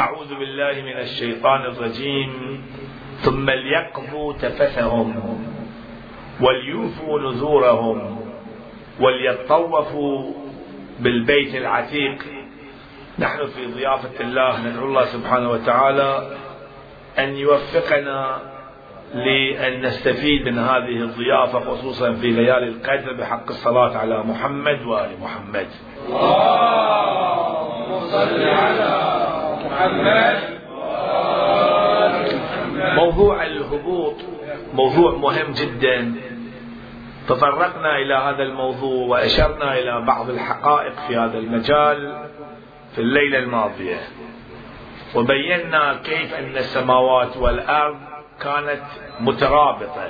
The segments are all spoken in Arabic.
أعوذ بالله من الشيطان الرجيم. ثم ليقضوا تفثهم وليوفوا نذورهم وليطوفوا بالبيت العتيق. نحن في ضيافة الله ندعو الله سبحانه وتعالى أن يوفقنا لأن نستفيد من هذه الضيافة خصوصا في ليالي القدر بحق الصلاة على محمد وآل محمد. اللهم صل على موضوع الهبوط موضوع مهم جدا. تطرقنا إلى هذا الموضوع وأشرنا إلى بعض الحقائق في هذا المجال في الليلة الماضية. وبينا كيف أن السماوات والأرض كانت مترابطة.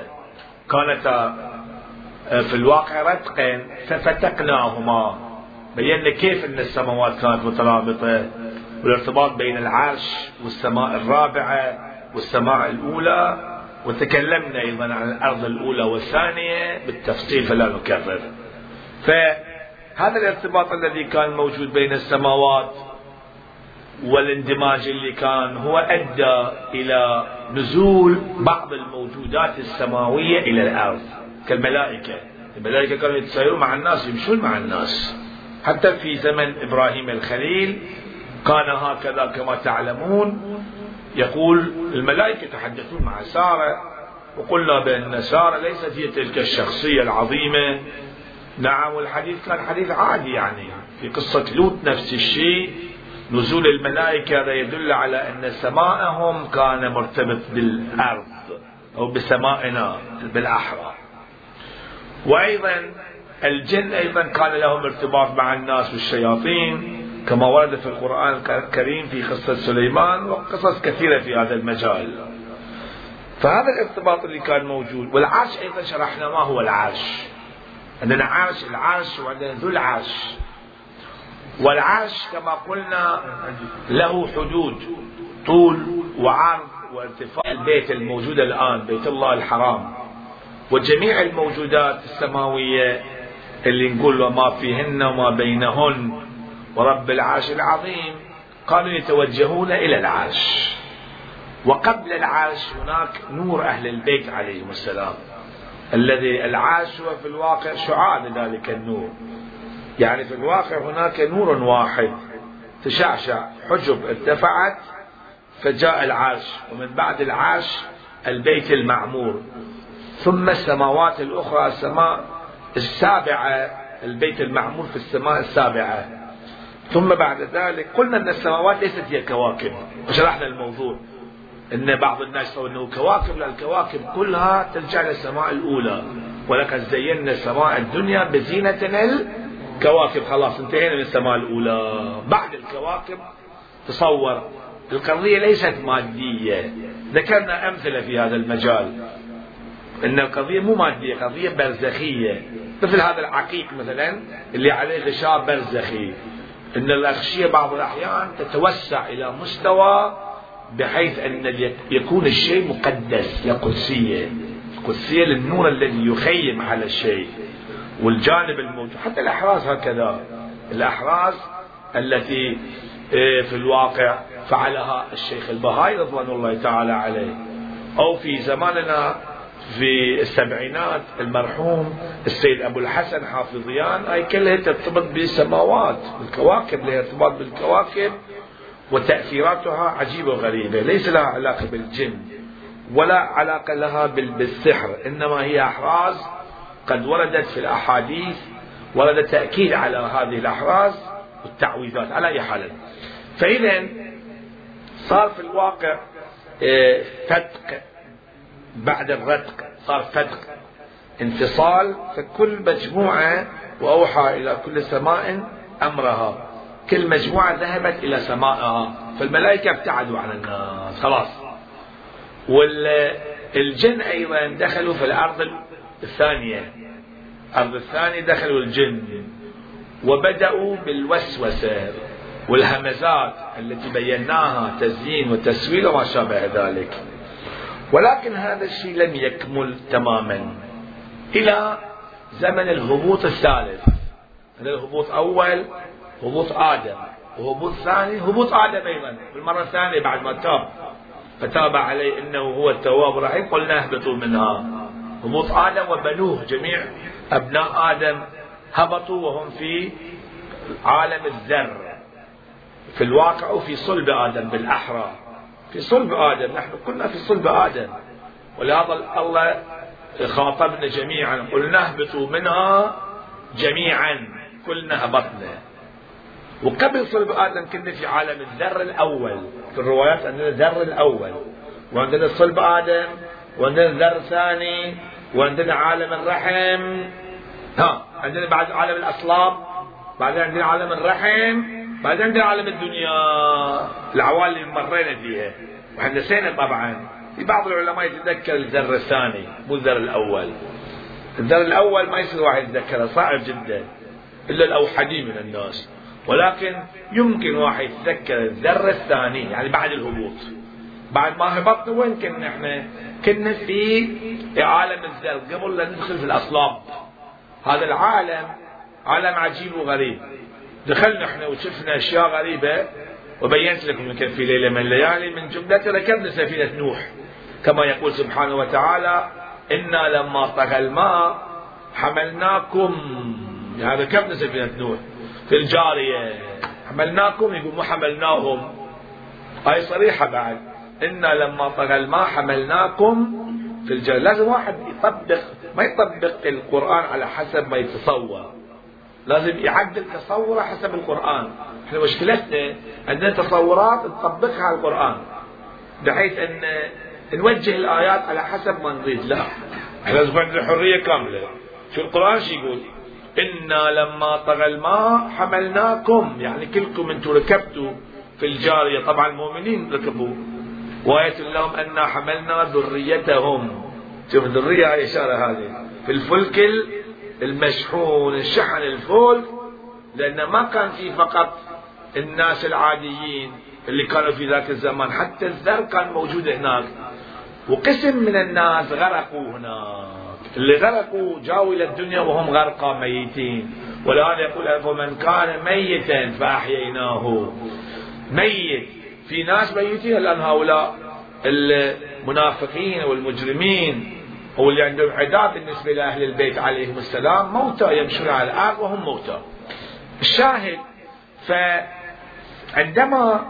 كانت آه، في الواقع رتقا ففتقناهما. بينا كيف أن السماوات كانت مترابطة. والارتباط بين العرش والسماء الرابعة والسماء الأولى وتكلمنا أيضا عن الأرض الأولى والثانية بالتفصيل فلا نكرر. فهذا الارتباط الذي كان موجود بين السماوات والاندماج اللي كان هو أدى إلى نزول بعض الموجودات السماوية إلى الأرض كالملائكة. الملائكة كانوا يتسيرون مع الناس يمشون مع الناس. حتى في زمن إبراهيم الخليل كان هكذا كما تعلمون. يقول الملائكة يتحدثون مع سارة وقلنا بأن سارة ليست هي تلك الشخصية العظيمة. نعم والحديث كان حديث عادي يعني في قصة لوط نفس الشيء. نزول الملائكة هذا يدل على أن سماءهم كان مرتبط بالأرض أو بسمائنا بالأحرى. وأيضا الجن أيضا كان لهم ارتباط مع الناس والشياطين. كما ورد في القرآن الكريم في قصة سليمان وقصص كثيرة في هذا المجال. فهذا الارتباط اللي كان موجود والعرش أيضا شرحنا ما هو العرش. عندنا عرش العرش وعندنا ذو العرش. والعرش كما قلنا له حدود طول وعرض وارتفاع. البيت الموجود الآن بيت الله الحرام. وجميع الموجودات السماوية اللي نقول وما فيهن وما بينهن ورب العرش العظيم قالوا يتوجهون إلى العرش. وقبل العرش هناك نور أهل البيت عليهم السلام. الذي العرش هو في الواقع شعاع لذلك النور. يعني في الواقع هناك نور واحد تشعشع حجب ارتفعت فجاء العرش. ومن بعد العرش البيت المعمور. ثم السماوات الأخرى السماء السابعة البيت المعمور في السماء السابعة. ثم بعد ذلك قلنا أن السماوات ليست هي كواكب وشرحنا الموضوع. إن بعض الناس يقول إنه كواكب لا الكواكب كلها ترجع للسماء الأولى. ولقد زينا السماء الدنيا بزينة الكواكب. خلاص انتهينا من السماء الأولى. بعد الكواكب تصور القضية ليست مادية. ذكرنا أمثلة في هذا المجال. أن القضية مو مادية قضية برزخية. مثل هذا العقيق مثلا اللي عليه غشاء برزخي. أن الأغشية بعض الأحيان تتوسع إلى مستوى بحيث أن يكون الشيء مقدس لقدسية قدسية. للنور الذي يخيم على الشيء والجانب الموجود. حتى الأحراز هكذا. الأحراز التي آه، في الواقع فعلها الشيخ البهائي رضوان الله تعالى عليه. أو في زماننا في السبعينات المرحوم السيد أبو الحسن حافظيان هاي كلها ترتبط بالسماوات الكواكب لها ارتباط بالكواكب وتأثيراتها عجيبة وغريبة ليس لها علاقة بالجن ولا علاقة لها بالسحر إنما هي أحراز قد وردت في الأحاديث ورد تأكيد على هذه الأحراز والتعويذات على أي حال. فإذا صار في الواقع آه، فتق بعد الرتق صار فتق انفصال فكل مجموعة وأوحى إلى كل سماء أمرها. كل مجموعة ذهبت إلى سمائها فالملائكة ابتعدوا عن الناس خلاص. والجن أيضا دخلوا في الأرض الثانية. الأرض الثانية دخلوا الجن وبدأوا بالوسوسة والهمزات التي بيناها تزيين وتسويل وما شابه ذلك. ولكن هذا الشيء لم يكمل تماما. إلى زمن الهبوط الثالث. هذا الهبوط أول هبوط آدم. وهبوط ثاني هبوط آدم أيضا. بالمرة الثانية بعد ما تاب. فتاب عليه إنه هو التواب الرحيم. قلنا اهبطوا منها. هبوط آدم وبنوه جميع أبناء آدم. هبطوا وهم في عالم الذر. في الواقع وفي صلب آدم بالأحرى في صلب آدم. نحن كنا في صلب آدم. ولهذا الله خاطبنا جميعا. قلنا اهبطوا منها جميعا. كلنا هبطنا. وقبل صلب آدم كنا في عالم الذر الأول. في الروايات عندنا الذر الأول. وعندنا صلب آدم. وعندنا الذر الثاني. وعندنا عالم الرحم. ها عندنا بعد عالم الأصلاب. بعدين عندنا عالم الرحم. بعدين عندنا عالم الدنيا. العوالم اللي مرينا فيها. وإحنا نسينا طبعا. في بعض العلماء يتذكر الذر الثاني مو الذر الأول. الذر الأول ما يصير واحد يتذكره صعب جدا. إلا الأوحدين من الناس. ولكن يمكن واحد يتذكر الذر الثاني يعني بعد الهبوط. بعد ما هبطنا وين كنا إحنا؟ كنا في عالم الذر. قبل لا ندخل في الأصلاب. هذا العالم عالم عجيب وغريب. دخلنا إحنا وشفنا أشياء غريبة. وبينت لكم يمكن في ليلة من الليالي من جملتها ركبنا سفينة نوح. كما يقول سبحانه وتعالى إنا لما طغى الماء حملناكم. يعني ركبنا سفينة نوح. في الجارية حملناكم؟ يقول مو حملناهم. هاي صريحة بعد إنا لما طغى الماء حملناكم. في الجارية لازم واحد يطبق ما يطبق القرآن على حسب ما يتصور. لازم يعدل تصوره حسب القرآن. إحنا مشكلتنا عندنا تصورات نطبقها على القرآن بحيث إن نوجه الآيات على حسب ما نريد. لا. إحنا لازم عندنا حرية كاملة. شو القرآن شو يقول؟ إنا لما طغى الماء حملناكم. يعني كلكم أنتم ركبتوا في الجارية. طبعا المؤمنين ركبوا. وآية لهم أنا حملنا ذريتهم. شوف الذرية هاي إشارة هذه. في الفلك المشحون الشحن الفول لأن ما كان في فقط الناس العاديين اللي كانوا في ذاك الزمان حتى الذر كان موجود هناك. وقسم من الناس غرقوا هناك. اللي غرقوا جاوا إلى الدنيا وهم غرقى ميتين. والآن يقول فمن كان ميتا فأحييناه. ميت. في ناس ميتين الآن هؤلاء المنافقين والمجرمين. هو اللي عندهم عداء بالنسبة لأهل البيت عليهم السلام موتى يمشون على الأرض وهم موتى. الشاهد فعندما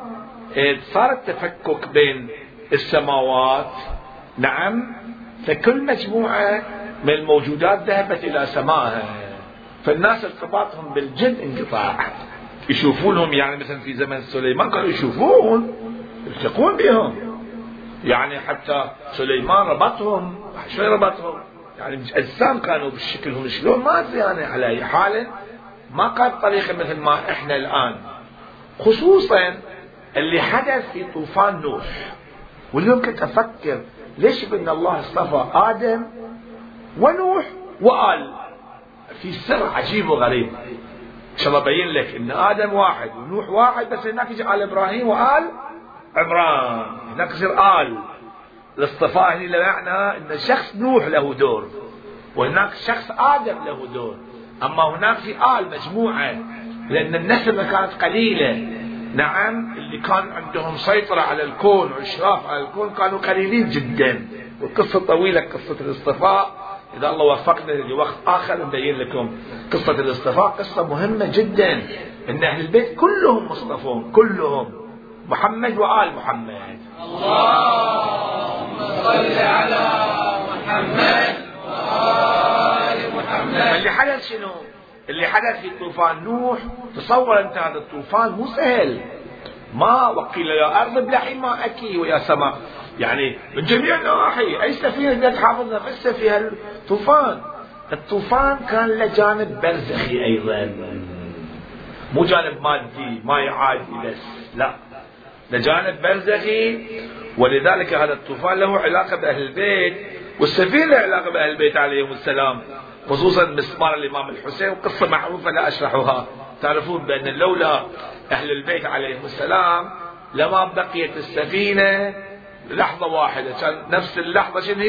صار التفكك بين السماوات نعم فكل مجموعة من الموجودات ذهبت إلى سماها. فالناس ارتباطهم بالجن انقطاع. يشوفونهم يعني مثلا في زمن سليمان كانوا يشوفون يلتقون بهم. يعني حتى سليمان ربطهم شو ربطهم. يعني اجسام كانوا بشكلهم شلون ما أدري يعني على أي حال. ما كانت طريقة مثل ما إحنا الآن. خصوصا اللي حدث في طوفان نوح. واليوم كنت أفكر ليش ان الله اصطفى آدم ونوح وآل. في سر عجيب وغريب. إن شاء الله ابين لك إن آدم واحد ونوح واحد بس هناك على إبراهيم وآل عمران هناك آل. الاصطفاء هنا بمعنى ان شخص نوح له دور وهناك شخص آدم له دور. أما هناك في آل مجموعة لأن النسبة كانت قليلة. نعم اللي كان عندهم سيطرة على الكون وإشراف على الكون كانوا قليلين جدا. والقصة طويلة قصة الاصطفاء. إذا الله وفقنا لوقت آخر نبين لكم قصة الاصطفاء. قصة مهمة جدا إن أهل البيت كلهم مصطفون كلهم. محمد وآل محمد. اللهم صل على محمد وآل محمد. اللي حدث شنو؟ اللي حدث في طوفان نوح تصور أنت هذا الطوفان مو سهل. ما وقيل يا أرض ابلعي ماءك ويا سماء. يعني من جميع النواحي أي سفينة بدها تحافظ نفسها في هالطوفان الطوفان كان له جانب برزخي أيضا. مو جانب مادي ما عادي بس لا. لجانب برزخي ولذلك هذا الطوفان له علاقة بأهل البيت والسفينة له علاقة بأهل البيت عليهم السلام خصوصا مسمار الإمام الحسين قصة معروفة لا أشرحها. تعرفون بأن لولا أهل البيت عليهم السلام لما بقيت السفينة لحظة واحدة كان نفس اللحظة شنو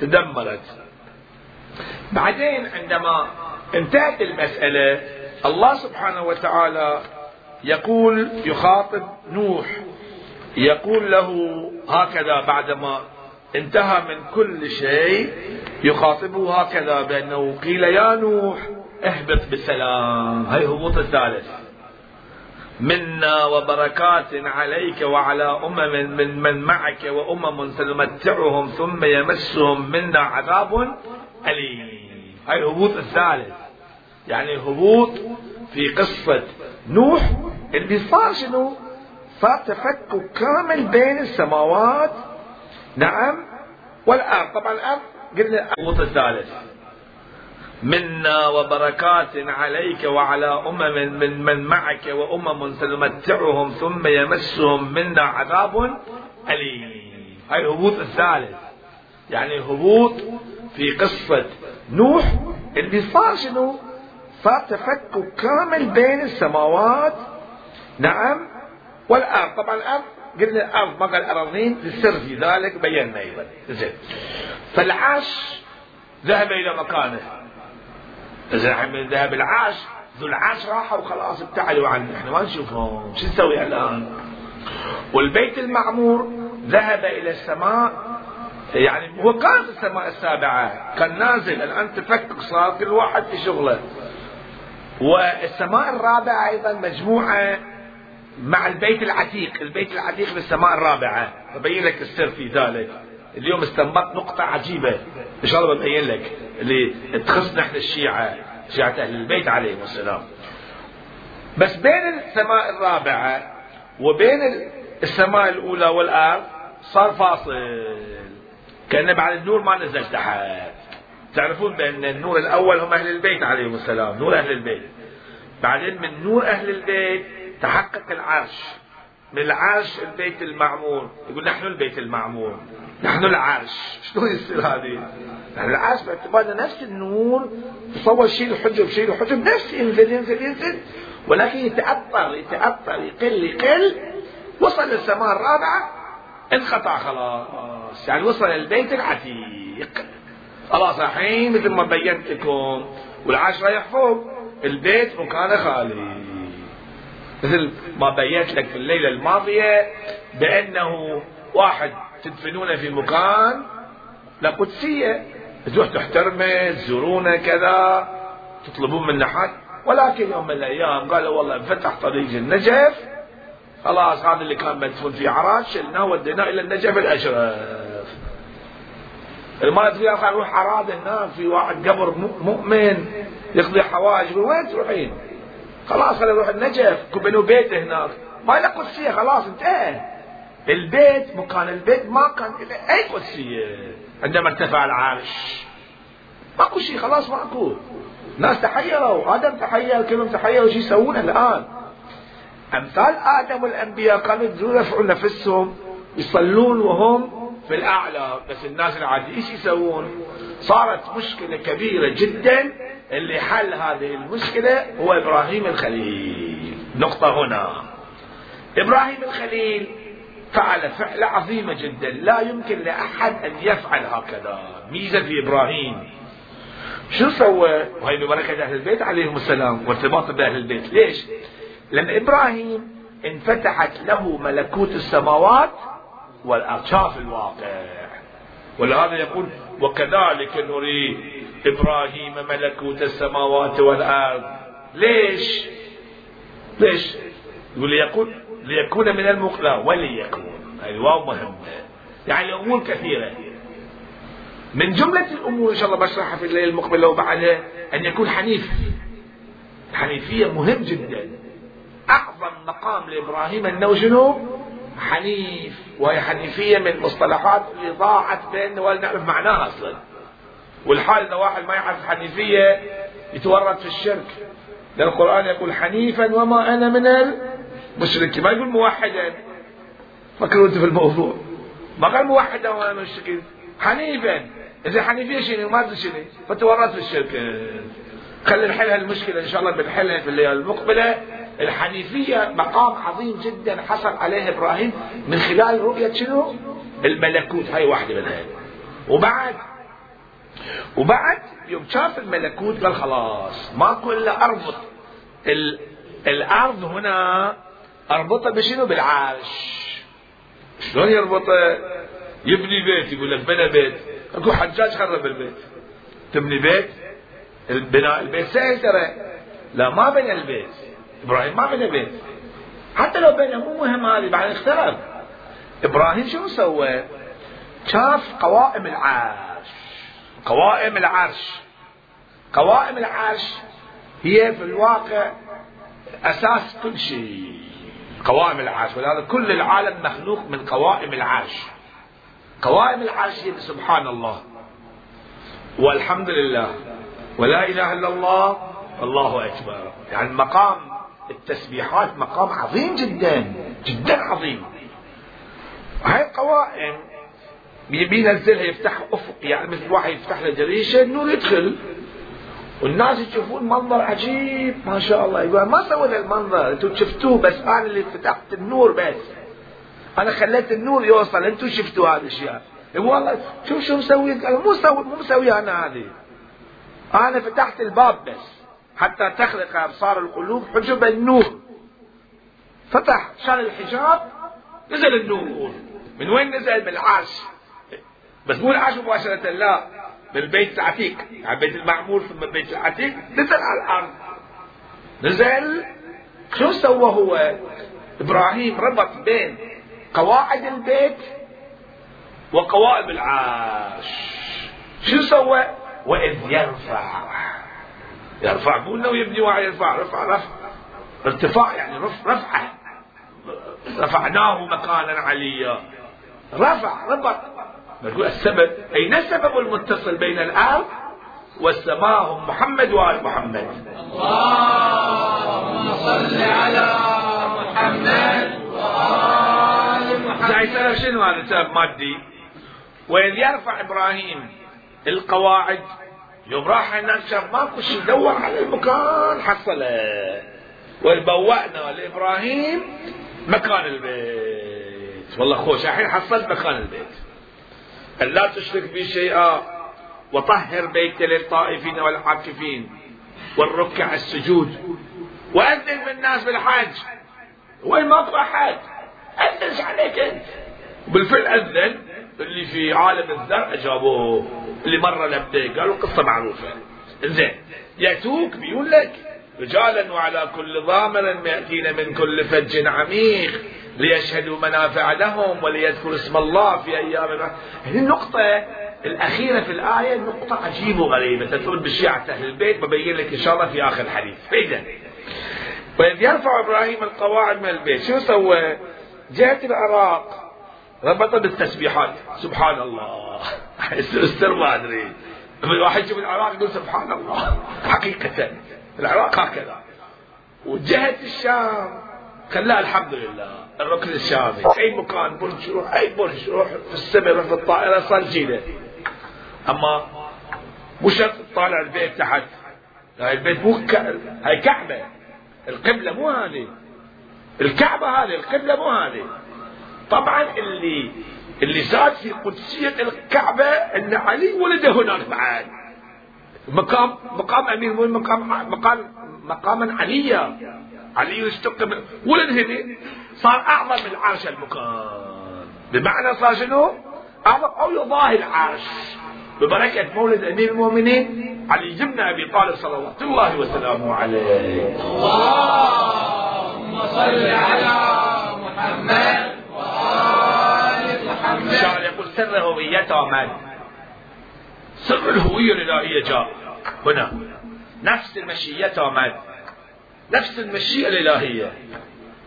تدمرت. بعدين عندما انتهت المسألة الله سبحانه وتعالى يقول يخاطب نوح. يقول له هكذا بعدما انتهى من كل شيء يخاطبه هكذا بأنه قيل يا نوح اهبط بسلام. هي هبوط الثالث. منا وبركات عليك وعلى أمم من من معك وأمم سنمتعهم ثم يمسهم منا عذاب أليم. هاي الهبوط الثالث. يعني هبوط في قصة نوح اللي صار شنو؟ صار تفكك كامل بين السماوات. نعم. والأرض. طبعا الأرض قلنا الهبوط الثالث. منا وبركات عليك وعلى أمم من من معك وأمم سنمتعهم ثم يمسهم منا عذاب أليم. هاي الهبوط الثالث. يعني هبوط في قصة نوح. اللي صار شنو؟ صار تفكك كامل بين السماوات نعم. والأرض طبعا الأرض قلنا الأرض ما قال الأراضين للسر في ذلك بينا أيضا. زين. فالعاش ذهب إلى مكانه. زين ذهب العاش ذو العاش راحوا وخلاص ابتعدوا عنه. إحنا ما نشوفهم. شو نسوي الآن؟ والبيت المعمور ذهب إلى السماء يعني هو كان في السماء السابعة. كان نازل الآن تفكك صار كل واحد في شغله. والسماء الرابعة أيضا مجموعة مع البيت العتيق. البيت العتيق في السماء الرابعة. ببين لك السر في ذلك. اليوم استنبط نقطة عجيبة. إن شاء الله ببين لك. اللي تخصنا إحنا الشيعة. شيعة أهل البيت عليهم السلام. بس بين السماء الرابعة وبين السماء الأولى والأرض صار فاصل. كأن بعد النور ما نزل تحت. تعرفون بأن النور الأول هم أهل البيت عليهم السلام. نور أهل البيت. بعدين من نور أهل البيت تحقق العرش. من العرش البيت المعمور يقول نحن البيت المعمور نحن العرش. شلون يصير هذه؟ العرش باعتبارنا نفس النور تصور شيء الحجب شيء الحجب نفس ينزل ينزل ينزل ولكن يتأثر يتأثر يقل يقل. وصل للسماء الرابعة. انقطع خلاص. يعني وصل البيت العتيق. خلاص الحين مثل ما بينت لكم والعرش رايح فوق. البيت مكانه خالي. مثل ما بينت لك في الليلة الماضية بأنه واحد تدفنونه في مكان لا قدسية تروح تحترمه تزورونه كذا تطلبون منه حد ولكن يوم من الأيام قالوا والله انفتح طريق النجف. خلاص هذا اللي كان مدفون في عراش شلناه وديناه إلى النجف الأشرف. المرأة تقول خلينا نروح عراد هناك في واحد قبر مؤمن يقضي حوائج. وين تروحين؟ خلاص خلينا نروح النجف. بنوا بيته هناك. ما له قدسية خلاص انتهى. البيت مكان البيت ما كان له أي قدسية. عندما ارتفع العرش. ماكو شيء خلاص ماكو. ناس تحيروا. آدم تحير كلهم تحيروا. شو يسوون الآن؟ أمثال آدم والأنبياء كانوا يرفعوا نفسهم يصلون وهم في الأعلى. بس الناس العادية إيش يسوون؟ صارت مشكلة كبيرة جدا. اللي حل هذه المشكلة هو إبراهيم الخليل. نقطة هنا. إبراهيم الخليل فعل فعلة عظيمة جدا. لا يمكن لأحد أن يفعل هكذا. ميزة في إبراهيم. شو سوى؟ وهي ببركة أهل البيت عليهم السلام وارتباط بأهل البيت. ليش؟ لأن إبراهيم انفتحت له ملكوت السماوات والأرض شاف الواقع. ولهذا يقول وكذلك نري إبراهيم ملكوت السماوات والأرض. ليش؟ ليش؟ يقول ليكون ليكون من المقلى وليكون. هذه واو مهمة. يعني أمور كثيرة. من جملة الأمور إن شاء الله بشرحها في الليل المقبل لو بعدها أن يكون حنيف. الحنيفية مهم جدا. أعظم مقام لإبراهيم أنه شنو؟ حنيف وهي حنيفية من مصطلحات اللي ضاعت بيننا ولا نعرف معناها أصلا. والحال أن واحد ما يعرف حنيفية يتورط في الشرك. لأن القرآن يقول حنيفا وما أنا من المشركين. ما يقول موحدا. فكروا أنت في الموضوع. ما قال موحدا وأنا من المشركين. حنيفا. إذا حنيفية شنو؟ ما أدري شنو. فتورط في الشرك. خلي نحل هالمشكلة إن شاء الله بنحلها في الليالي المقبلة. الحنيفية مقام عظيم جدا حصل عليه إبراهيم من خلال رؤية شنو؟ الملكوت هاي واحدة منها وبعد وبعد يوم شاف الملكوت قال خلاص ماكو إلا أربط الأرض هنا أربطها بشنو؟ بالعرش. شلون يربطه؟ يبني بيت يقول لك بنى بيت. أكو حجاج خرب البيت. تبني بيت البناء البيت. سهل ترى لا ما بنى البيت. إبراهيم ما بنى بيت. حتى لو بنى مو مهم هذه بعد اختلف. إبراهيم شو سوى؟ شاف قوائم العرش. قوائم العرش. قوائم العرش هي في الواقع أساس كل شيء. قوائم العرش. ولهذا كل العالم مخلوق من قوائم العرش. قوائم العرش هي سبحان الله. والحمد لله. ولا إله إلا الله. الله أكبر. يعني مقام التسبيحات مقام عظيم جدا جدا عظيم. هاي القوائم بينزلها يفتح أفق يعني مثل واحد يفتح له دريشه النور يدخل. والناس يشوفون منظر عجيب ما شاء الله. يقول ما سوينا المنظر؟ أنتم شفتوه بس أنا اللي فتحت النور بس. أنا خليت النور يوصل أنتم شفتوا هذه الاشياء والله شوف شو مسوي مو مو مسوي أنا هذه. أنا فتحت الباب بس. حتى تخلق أبصار القلوب حجب النور. فتح شال الحجاب نزل النور. من وين نزل؟ من بس مو العرش مباشرة لا. بالبيت العتيق. يعني بيت المعمور ثم البيت العتيق. نزل على الأرض. نزل. شو سوى هو؟ إبراهيم ربط بين قواعد البيت وقوائم العرش. شو سوى؟ وإذ يرفع. يرفع مو انه يبني واحد يرفع رفع رفع. ارتفاع يعني رف رفعه. رفعناه مكانا عليا. رفع ربط السبب أين السبب المتصل بين الأرض والسماء؟ هم محمد وآل محمد. اللهم صل على محمد وآل محمد. شنو هذا سبب مادي؟ وإذ يرفع إبراهيم القواعد؟ يوم راح الناس شاف ماكو شيء دور على المكان حصله وبوأنا لإبراهيم مكان البيت. والله خوش الحين حصلت مكان البيت. لا تشرك بي شيئا وطهر بيتي للطائفين والعاكفين والركع السجود. وأذن بالناس بالحج. وين ماكو أحد؟ أذن عليك أنت. وبالفعل أذن. اللي في عالم الزرع أجابوه اللي مرة لبيك قالوا قصة معروفة. زين يأتوك بيقول لك رجالا وعلى كل ضامر يأتين من كل فج عميق ليشهدوا منافع لهم وليذكروا اسم الله في أيام هذه النقطة الأخيرة في الآية نقطة عجيبة وغريبة. تدخل بشيعة أهل البيت ببين لك إن شاء الله في آخر الحديث فإذا وإذ يرفع إبراهيم القواعد من البيت شو سوى؟ جهة العراق. ربط بالتسبيحات. سبحان الله السر ما أدري. الواحد يشوف العراق يقول سبحان الله حقيقة. العراق هكذا. وجهة الشام. خلاها الحمد لله. الركن الشامي. أي مكان برج روح أي برج روح في السماء روح في الطائرة صار جيده أما مو شرط تطالع البيت تحت. هاي البيت مو ك... هاي كعبة. القبلة مو هذه. الكعبة هذه القبلة مو هذه. طبعا اللي اللي زاد في قدسية الكعبة إن علي ولد هناك بعد مقام مقام أمير المؤمنين مقام مقام مقاما عليا. علي اشتق ولد هنا صار أعظم من العرش المكان بمعنى صار شنو؟ أعظم أو يضاهي العرش. ببركة مولد أمير المؤمنين علي بن أبي طالب صلوات الله وسلامه عليه. اللهم صل على محمد وآل محمد شاعر يقول سر هويته من سر الهوية الإلهية جاء هنا نفس المشية من نفس المشيئة الإلهية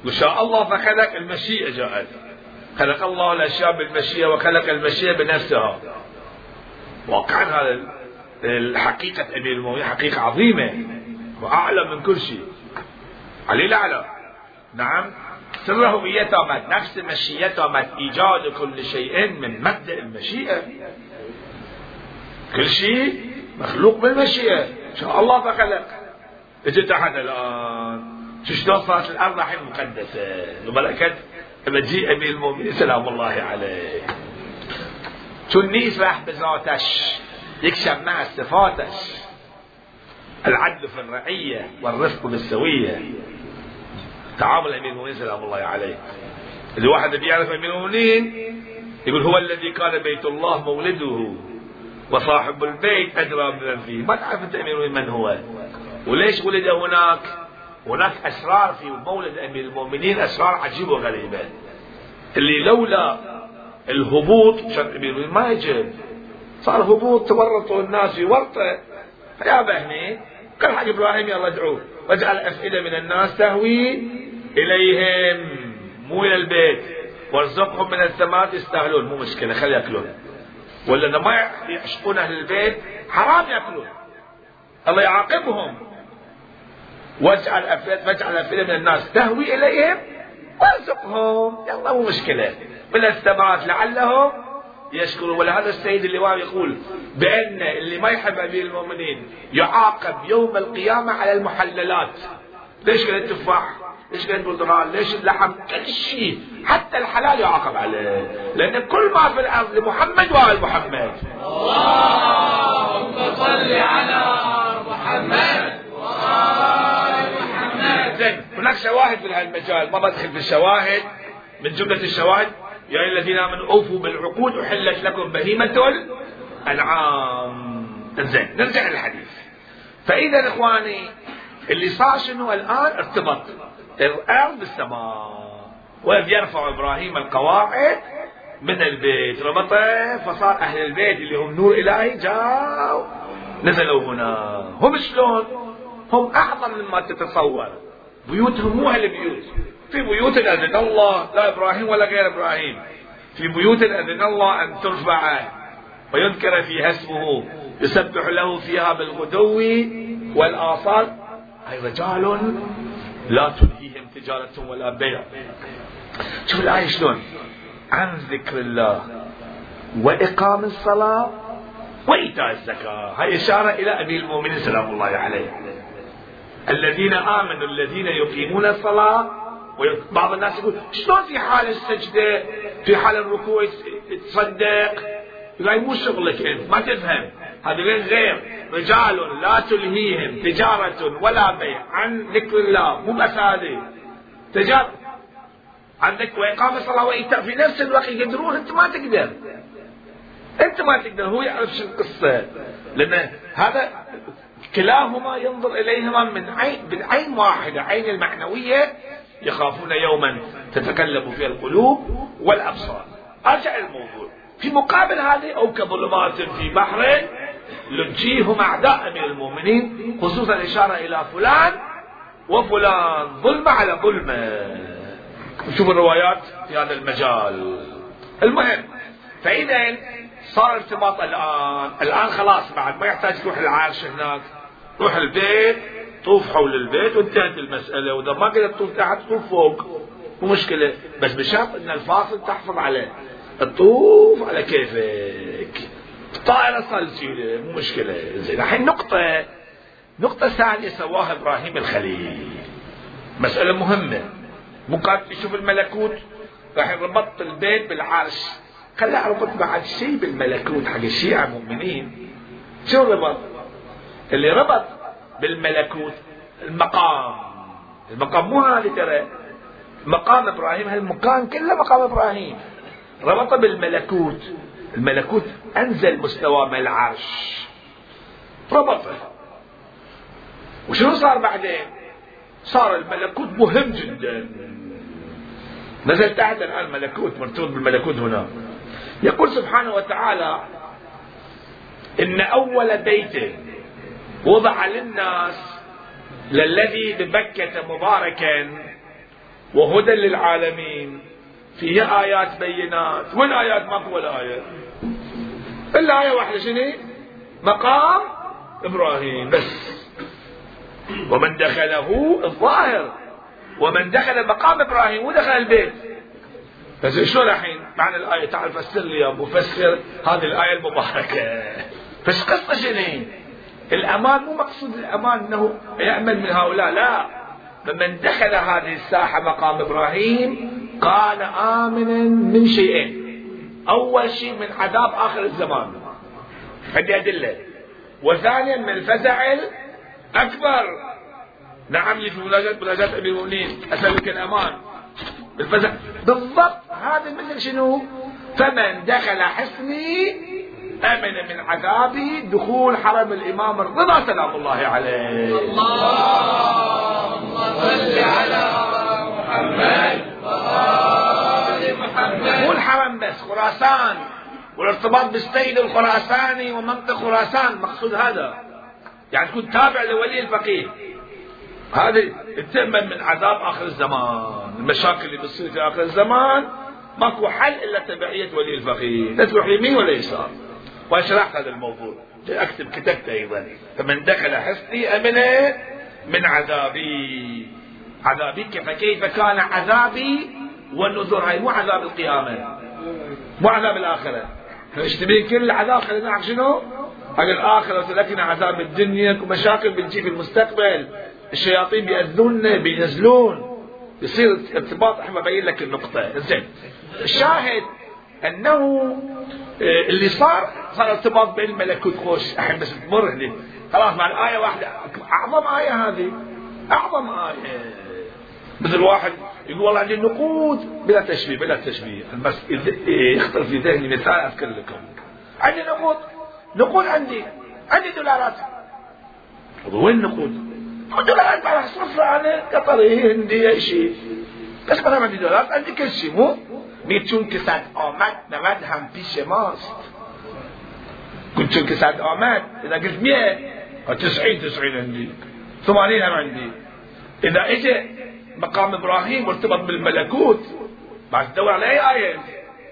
وشاء الله فخلق المشيئة جاءت خلق الله الأشياء بالمشيئة وخلق المشيئة بنفسها. واقعا هذا الحقيقة أمير المؤمنين حقيقة عظيمة وأعلى من كل شيء علي الأعلى نعم. سر هويته مد نفس مشيته مد إيجاد كل شيء من مبدأ المشيئة كل شيء مخلوق بالمشيئة شاء الله فخلق اجت احد الان. شلون صارت الأرض الحين مقدسه. وملكت مجيء امير المؤمنين سلام الله عليه راح بذاتش يكشف مع صفاتش. العدل في الرعية والرفق بالسوية تعامل امير المؤمنين سلام الله عليه. إذا واحد بيعرف امير المؤمنين يقول هو الذي كان بيت الله مولده وصاحب البيت أدرى بمن فيه ما تعرف أنت امير المؤمنين من هو؟ وليش ولد هناك؟ هناك أسرار في مولد امير المؤمنين أسرار عجيبة وغريبة. اللي لولا الهبوط عشان امير المؤمنين ما يجب صار هبوط تورطوا الناس في ورطة. فيا بهني كل حق إبراهيم يلا ادعوه. واجعل أفئدة من الناس تهوي إليهم. مو إلى البيت. وارزقهم من الثمرات يستاهلون مو مشكلة. خلي يأكلون. ولا ما يعشقون أهل البيت حرام يأكلون. الله يعاقبهم. واجعل افئده واجعل أفئدة من الناس تهوي إليهم. وارزقهم. يلا مو مشكلة. من الثمرات لعلهم يشكرون ولهذا السيد اللواء يقول بأن اللي ما يحب أمير المؤمنين يعاقب يوم القيامة على المحللات. ليش قال التفاح؟ ليش قال البرتقال ليش اللحم؟ كل شيء. حتى الحلال يعاقب عليه. لأن كل ما في الأرض لمحمد وآل محمد. اللهم صل على محمد وآل محمد. هناك شواهد في هالمجال. ما بدخل في الشواهد من جملة الشواهد. يا أيها الذين آمنوا أوفوا بالعقود أحلت لكم بهيمة الأنعام زين نرجع للحديث. فإذا إخواني اللي صار شنو الآن؟ ارتبط. الأرض بالسماء وإذ يرفع إبراهيم القواعد من البيت ربطه فصار أهل البيت اللي هم نور إلهي جاءوا. نزلوا هنا. هم شلون؟ هم أعظم مما تتصور. بيوتهم مو هالبيوت في بيوت أذن الله لا إبراهيم ولا غير إبراهيم. في بيوت أذن الله أن ترفع ويذكر فيها اسمه. يسبح له فيها بالغدو والآصال. أي رجال لا تلهيهم تجارة ولا بيع. شوف الآية شلون؟ عن ذكر الله وإقام الصلاة وإيتاء الزكاة. هاي إشارة إلى أبي المؤمنين سلام الله عليه. الذين آمنوا الذين يقيمون الصلاة بعض الناس يقول شلون في حال السجدة؟ في حال الركوع تصدق يقول مو شغلك أنت ما تفهم. هذول غير رجال لا تلهيهم. تجارة ولا بيع. عن ذكر الله. مو بس هذه. تجارة عن ذكر وإقام الصلاة وإيتاء. في نفس الوقت يقدرون. أنت ما تقدر. أنت ما تقدر. هو يعرف شو القصة. لأن هذا كلاهما ينظر إليهما من عين من عين واحدة. عين المعنوية يخافون يوما تتكلم فيها القلوب والأبصار. أرجع الموضوع. في مقابل هذه أو كظلمات في بحر لجيهم أعداء من المؤمنين خصوصا إشارة إلى فلان وفلان. ظلم على ظلمة. شوف الروايات في هذا المجال. المهم فإذا صار ارتباط الآن. الآن خلاص بعد ما يحتاج تروح العرش هناك روح البيت. طوف حول البيت وانتهت المسألة وإذا ما قدرت تطوف تحت طوف فوق. مو مشكلة. بس بشرط أن الفاصل تحفظ عليه. الطوف على كيفك. الطائرة صار تشيله مو مشكلة. زين الحين نقطة نقطة ثانية سواها إبراهيم الخليل. مسألة مهمة. مو قاعد تشوف الملكوت؟ راح ربطت البيت بالعرش. خلى ربط بعد شيء بالملكوت حق الشيعة مؤمنين شو ربط؟ اللي ربط بالملكوت المقام. المقام مو هذا ترى. مقام إبراهيم هالمكان كله مقام إبراهيم؟ ربط بالملكوت. الملكوت أنزل مستوى من العرش. ربطه. وشنو صار بعدين؟ صار الملكوت مهم جدا. نزل تحت الان ملكوت مرتبط بالملكوت هنا. يقول سبحانه وتعالى إن أول بيت وضع للناس للذي ببكة مباركا وهدى للعالمين. فيه آيات بينات. وين آيات؟ ماكو ولا آية. إلا آية واحدة. شنو؟ مقام إبراهيم. بس. ومن دخله الظاهر. ومن دخل مقام إبراهيم. ودخل البيت. بس شو الحين؟ معنى الآية. تعال فسر لي يا مفسر هذه الآية المباركة. بس قصة شنو؟ الأمان مو مقصود الأمان أنه يأمن من هؤلاء لا. فمن دخل هذه الساحة مقام إبراهيم كان آمنا من شيئين. أول شيء من عذاب آخر الزمان. عندي أدلة وثانيا من الفزع الأكبر. نعم يجي مناجاة مناجاة أمير المؤمنين. أسألك الأمان. بالفزع. بالضبط. هذا مثل شنو؟ فمن دخل حصني أمن من عذابي دخول حرم الإمام الرضا سلام الله عليه. اللهم صل على محمد وآل محمد مو الحرم بس خراسان. والارتباط بالسيد الخراساني ومنطق خراسان مقصود هذا. يعني تكون تابع لولي الفقيه. هذه تأمن من عذاب آخر الزمان المشاكل اللي بتصير في آخر الزمان. ماكو حل إلا تبعية ولي الفقيه لا تروح يمين ولا يسار. وشرحت هذا الموضوع؟ أكتب كتبت أيضا. فمن دخل حصني أمن من عذابي. عذابي فكيف كان عذابي والنذر هاي؟ مو عذاب القيامة. مو عذاب الآخرة. اشتبين كل العذاب خلينا نعرف شنو؟ هذا الآخرة وتركنا عذاب الدنيا ومشاكل بتجي في المستقبل. الشياطين بيأذونا بينزلون. يصير ارتباط إحنا ببين لك النقطة. زين. الشاهد أنه آه، اللي صار صار ارتباط بين الملكوت خوش الحين بس تمر خلاص مع الآية واحدة. أعظم آية هذه. أعظم آية. مثل واحد يقول والله عندي نقود بلا تشبيه بلا تشبيه. بس يخطر في ذهني مثال أذكر لكم. عندي نقود نقود عندي. عندي دولارات. وين نقود؟ دولارات راح اصرفها أنا قطري هندي أي شيء. بس ما عندي دولارات عندي كل شيء مو چون که صد آمد نود هم پیش ماست چون که صد آمد اذا قلت مئة تسعين تسعين عندي ثمانين هم عندي اذا اجى مقام إبراهيم مرتبط بالملكوت بعد تدور على اي إيه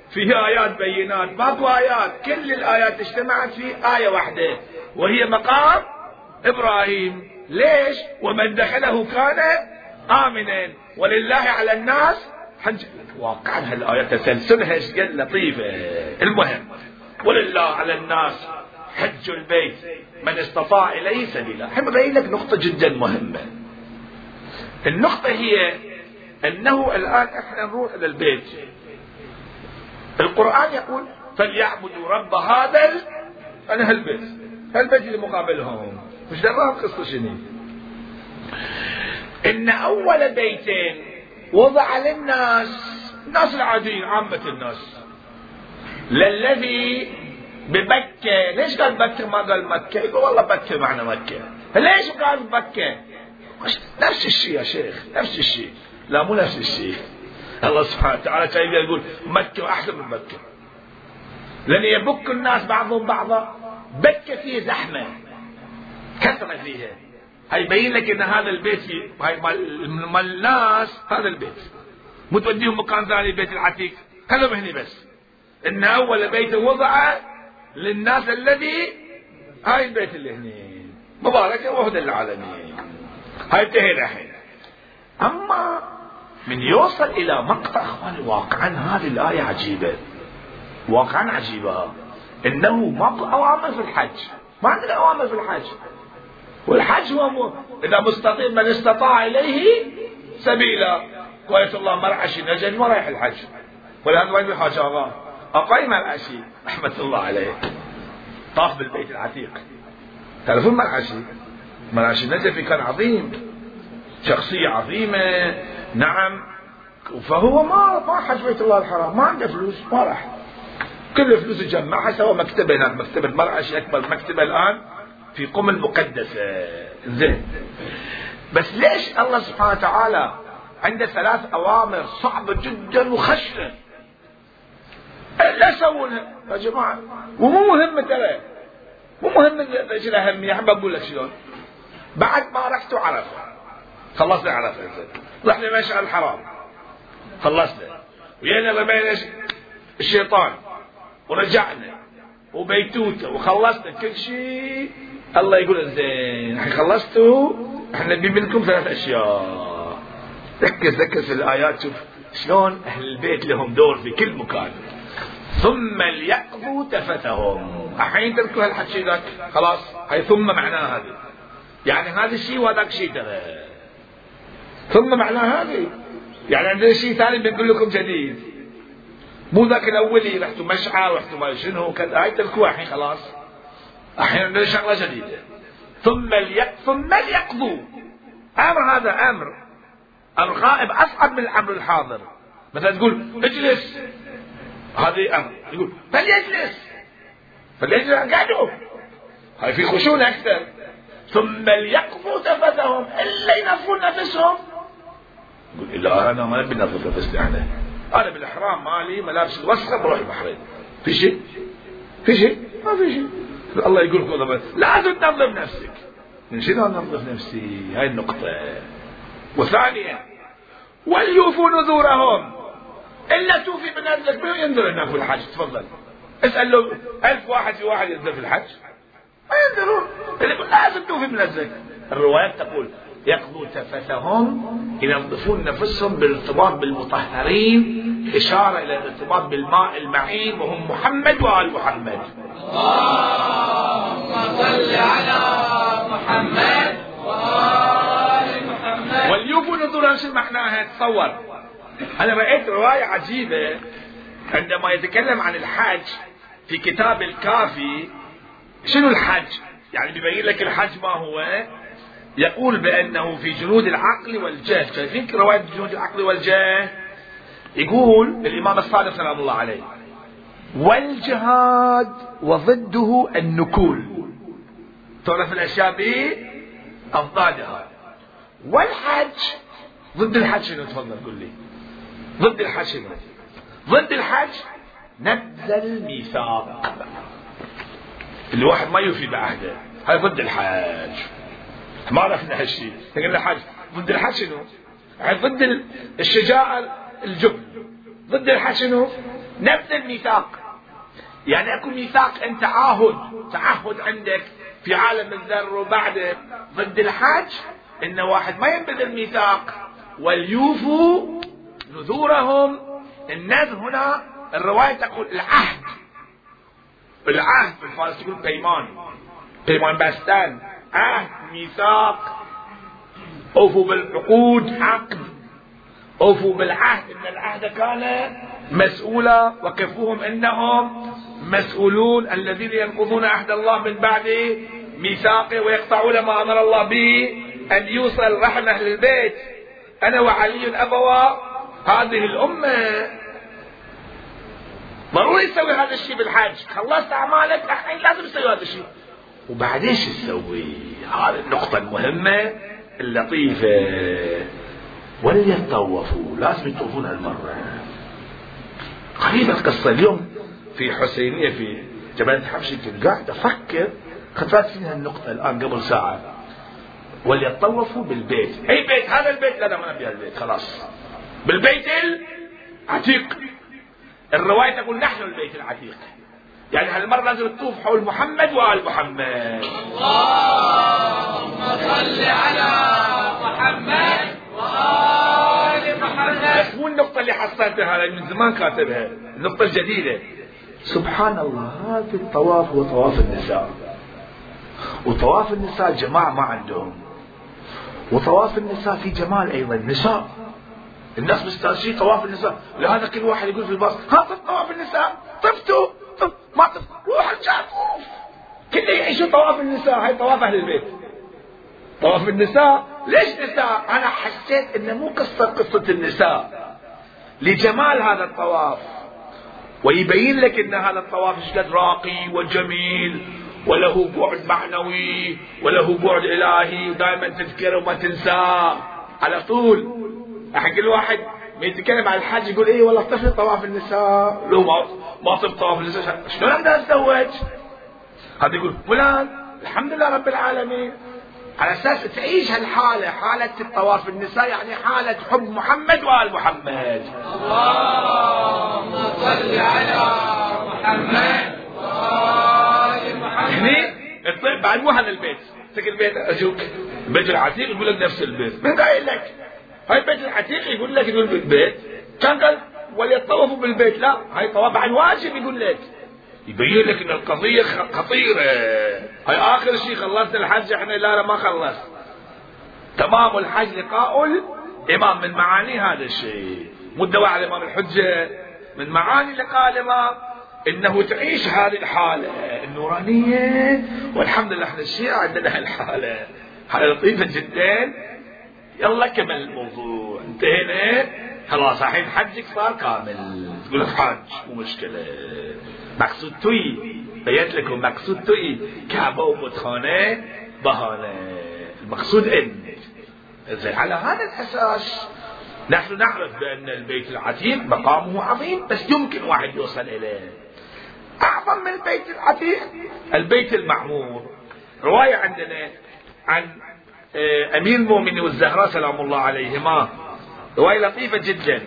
فيه ايات بينات ماكو ايات كل الايات اجتمعت في إيه واحدة وهي مقام إبراهيم ليش ومن دخله كان امنا ولله على الناس حج واقعا هالايه تسلسلها إيش قد لطيفة. المهم ولله على الناس حج البيت. من استطاع إليه سبيلا. احب ابين لك نقطة جدا مهمة. النقطة هي أنه الآن إحنا نروح إلى البيت. القرآن يقول فليعبدوا رب هذا أنا هالبيت. هالبيت اللي مقابلهم. مش دراهم قصة شنو؟ إن أول بيت وضع للناس الناس العاديين عامة الناس للذي ببكة ليش قال بكة ما قال مكة؟ يقول والله بكة معنى مكة. ليش قال بكة نفس الشيء يا شيخ نفس الشيء. لا مو نفس الشيء. الله سبحانه وتعالى كان يقول مكة أحسن من مكة. لأن يبك الناس بعضهم بعضا بكة فيه زحمة كثرة فيها. هاي يبين لك إن هذا البيت هاي مال الناس هذا البيت. مو توديهم مكان ثاني البيت العتيق. خلهم هنا بس. إن أول بيت وضع للناس الذي هاي البيت اللي هنا مبارك وهدى للعالمين. هاي انتهينا الحين أما من يوصل إلى مقطع أخواني واقعا هذه الآية عجيبة. واقعا عجيبة. إنه ماكو أوامر في الحج. ما عندنا أوامر في الحج. والحج هو. إذا مستطيع من استطاع إليه سبيلا. كويس الله مرعشي نجد ما رايح الحج. والآن وين الحاج الله أقاي مرعشي رحمة الله عليه. طاف بالبيت العتيق. تعرفون مرعشي مرعشي النجفي كان عظيم. شخصية عظيمة. نعم. فهو ما ما حج بيت الله الحرام. ما عنده فلوس. ما راح. كل الفلوس جمعها سوى مكتبة هناك مكتبة مرعشي أكبر مكتبة الآن. في قم المقدسة زين. بس ليش الله سبحانه وتعالى عنده ثلاث أوامر صعبة جدا وخشنة؟ لا سوونها يا جماعة ومو مهم ترى. مو مهم إيش الأهمية حاب أقول لك شلون. بعد ما رحت عرفة خلصنا عرفة رحنا مشعر الحرام خلصنا. ويانا رمينا الشيطان ورجعنا وبيتوته وخلصنا كل شيء. الله يقول زين خلصتوا؟ إحنا نبي منكم ثلاث أشياء. ركز ركز في الآيات شوف شلون أهل البيت لهم دور في كل مكان. ثم ليقضوا تفتهم. الحين تركوا هالحكي ذاك؟ خلاص هاي ثم معناها هذه. يعني هذا الشيء وهذاك شيء ترى. ثم معناها هذه. يعني عندنا شيء ثاني بنقول لكم جديد. مو ذاك الأولي رحتوا مشعر رحتوا ما شنو كذا. هاي تركوها الحين خلاص. أحيانا عندنا شغلة جديدة. ثم ثم ليقضوا أمر هذا أمر. الغائب أصعب من الأمر الحاضر. مثلا تقول اجلس. هذه أمر. يقول فليجلس. فليجلس. قعدوا هاي في خشونة أكثر. ثم ليقضوا تفثهم إلا ينظفون نفسهم. يقول لا أنا ما نبي نظف نفسي إحنا أنا بالإحرام مالي ملابس الوسخة بروح البحرين. في شيء؟ في شيء؟ ما في شيء. الله يقول لكم لازم تنظف نفسك. من شنو انظف نفسي؟ هاي النقطة. وثانيا وليوفوا نذورهم. إلا توفي بنذرك من ينذر انك في الحج؟ تفضل. اسأل له ألف واحد في واحد ينذر في الحج. ما ينذرون. لازم توفي بنذرك الروايات تقول يقضوا تفتهم ينظفون نفسهم بالارتباط بالمطهرين إشارة إلى الارتباط بالماء المعين وهم محمد وآل محمد. اللهم صل على محمد وآل محمد وليوفوا نذورهم شو معناها تصور. أنا رأيت رواية عجيبة عندما يتكلم عن الحج في كتاب الكافي. شنو الحج يعني بيبين لك الحج ما هو. يقول بأنه في جنود العقل والجاه. شايفين رواية جنود العقل والجاه؟ يقول الإمام الصادق سلام الله عليه والجهاد وضده النكول. تعرف الأشياء بأضدادها والحج ضد الحج شنو تفضل قل لي؟ ضد الحج شنو؟ ضد الحج نبذ الميثاق الواحد ما يوفي بعهده هاي ضد الحج. ما عرفنا هالشيء قلنا الحج ضد الحج شنو؟ يعني ضد الشجاعة الجبن ضد الحج شنو؟ نبذ الميثاق. يعني أكو ميثاق انت تعهد تعهد عندك في عالم الذر وبعده. ضد الحج إن واحد ما ينبذ الميثاق. وليوفوا نذورهم. النذر هنا الرواية تقول العهد. العهد بالفارس تقول بيمان. بيمان بستان عهد ميثاق أوفوا بالعقود عقد. أوفوا بالعهد إن العهد كان مسؤولا. وقفوهم إنهم مسؤولون الذين ينقضون عهد الله من بعد ميثاقه ويقطعون ما أمر الله به أن يوصل رحم أهل البيت. أنا وعلي ابوا هذه الأمة. ضروري تسوي هذا الشيء بالحج خلصت أعمالك الحين لازم تسوي هذا الشيء. وبعدين شو تسوي؟ هذه النقطة المهمة اللطيفة. وليتطوفوا لازم يطوفون هالمرة. غريبة القصة. اليوم في حسينية في جبل حبشي كنت قاعد أفكر خفات فيها النقطة الآن قبل ساعة. وليطوفوا بالبيت. أي بيت؟ هذا البيت؟ لا لا ما نبي البيت خلاص. بالبيت العتيق الرواية تقول نحن البيت العتيق. يعني هالمرة لازم تطوف حول محمد وآل محمد. اللهم صل على محمد وآل محمد. بس مو النقطة اللي حصلتها هذا من زمان كاتبها النقطة الجديدة. سبحان الله هذا الطواف هو طواف النساء. وطواف النساء الجماعة ما عندهم. وطواف النساء في جمال أيضا نساء الناس مستأنسين طواف النساء. لهذا كل واحد يقول في الباص ها طواف النساء؟ طفتوا طف روح الجافوف كله يعيشوا طواف النساء. هاي طواف أهل البيت. طواف النساء. ليش نساء؟ أنا حسيت انه مو قصة قصة النساء. لجمال هذا الطواف. ويبين لك إن هذا الطواف شقد راقي وجميل. وله بعد معنوي. وله بعد إلهي. ودائما تذكره وما تنساه. على طول. حق الواحد ما يتكلم عن الحج يقول إيه والله طفل طواف النساء. لو طفل طواف شلون أقدر أتزوج؟ هذا يقول فلان الحمد لله رب العالمين على أساس تعيش هالحالة حالة الطواف النساء يعني حالة حب محمد وآل محمد. اللهم صل على محمد وآل محمد. هني الطيب بعد مو هذا البيت. تلقى البيت أجوك. البيت العتيق يقول لك نفس البيت. من قايل لك؟ هاي البيت العتيق يقول لك يقول بالبيت. كان قال وليطوفوا بالبيت. لا هاي طواف عن واجب يقول لك. يبين لك إن القضية خطيرة. هاي آخر شيء خلصت الحج إحنا لا لا ما خلص. تمام الحج لقاء الإمام. من معاني هذا الشيء؟ مو الدواء على الامام الحجة. من معاني لقاء الإمام إنه تعيش هذه الحالة النورانية. والحمد لله إحنا الشيعة عندنا هالحالة حالة لطيفة جدا. يلا كمل الموضوع. انتهينا. خلاص الحين حجك صار كامل. تقول لك حج مو مشكلة. مقصود توي. بيت لكم مقصود توي. كعبة ومتخانة بهانة. المقصود انت زين على هذا الاساس نحن نعرف بأن البيت العتيق مقامه عظيم بس يمكن واحد يوصل إليه. أعظم من البيت العتيق البيت المعمور. رواية عندنا عن آه، أمير المؤمنين والزهراء سلام الله عليهما روايه لطيفة جدا.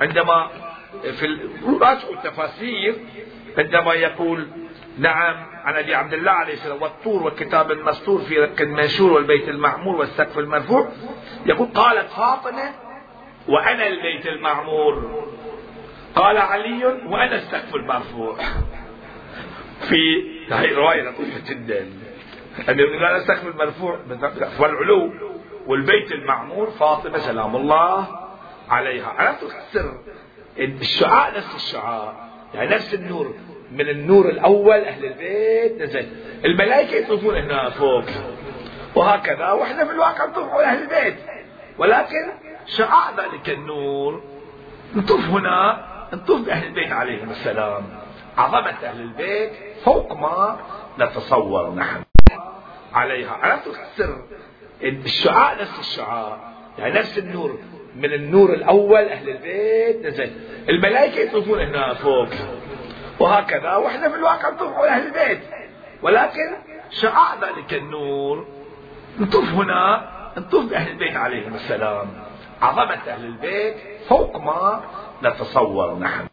عندما في راجعوا التفاسير عندما يقول نعم عن أبي عبد الله عليه السلام والطور والكتاب المسطور في رق المنشور والبيت المعمور والسقف المرفوع. يقول قالت فاطمة وأنا البيت المعمور. قال علي وأنا السقف المرفوع. في هذه روايه لطيفة جدا. أن قال السقف المرفوع. والعلو والبيت المعمور فاطمة سلام الله. عليها. عرفت السر. الشعاع نفس الشعاع يعني نفس النور. من النور الأول أهل البيت. نزل الملائكة يطوفون هنا فوق. وهكذا. وإحنا في الواقع نطوف على أهل البيت. ولكن شعاع ذلك النور. نطوف هنا. نطوف بأهل البيت عليهم السلام. عظمة أهل البيت. فوق ما نتصور نحن. عليها. عرفت السر. الشعاع نفس الشعاع يعني نفس النور. من النور الأول أهل البيت نزل الملائكة يطوفون هنا فوق. وهكذا وإحنا في الواقع نطوف على أهل البيت. ولكن شعاع ذلك النور نطوف هنا نطوف بأهل البيت عليهم السلام. عظمة أهل البيت فوق ما نتصور نحن.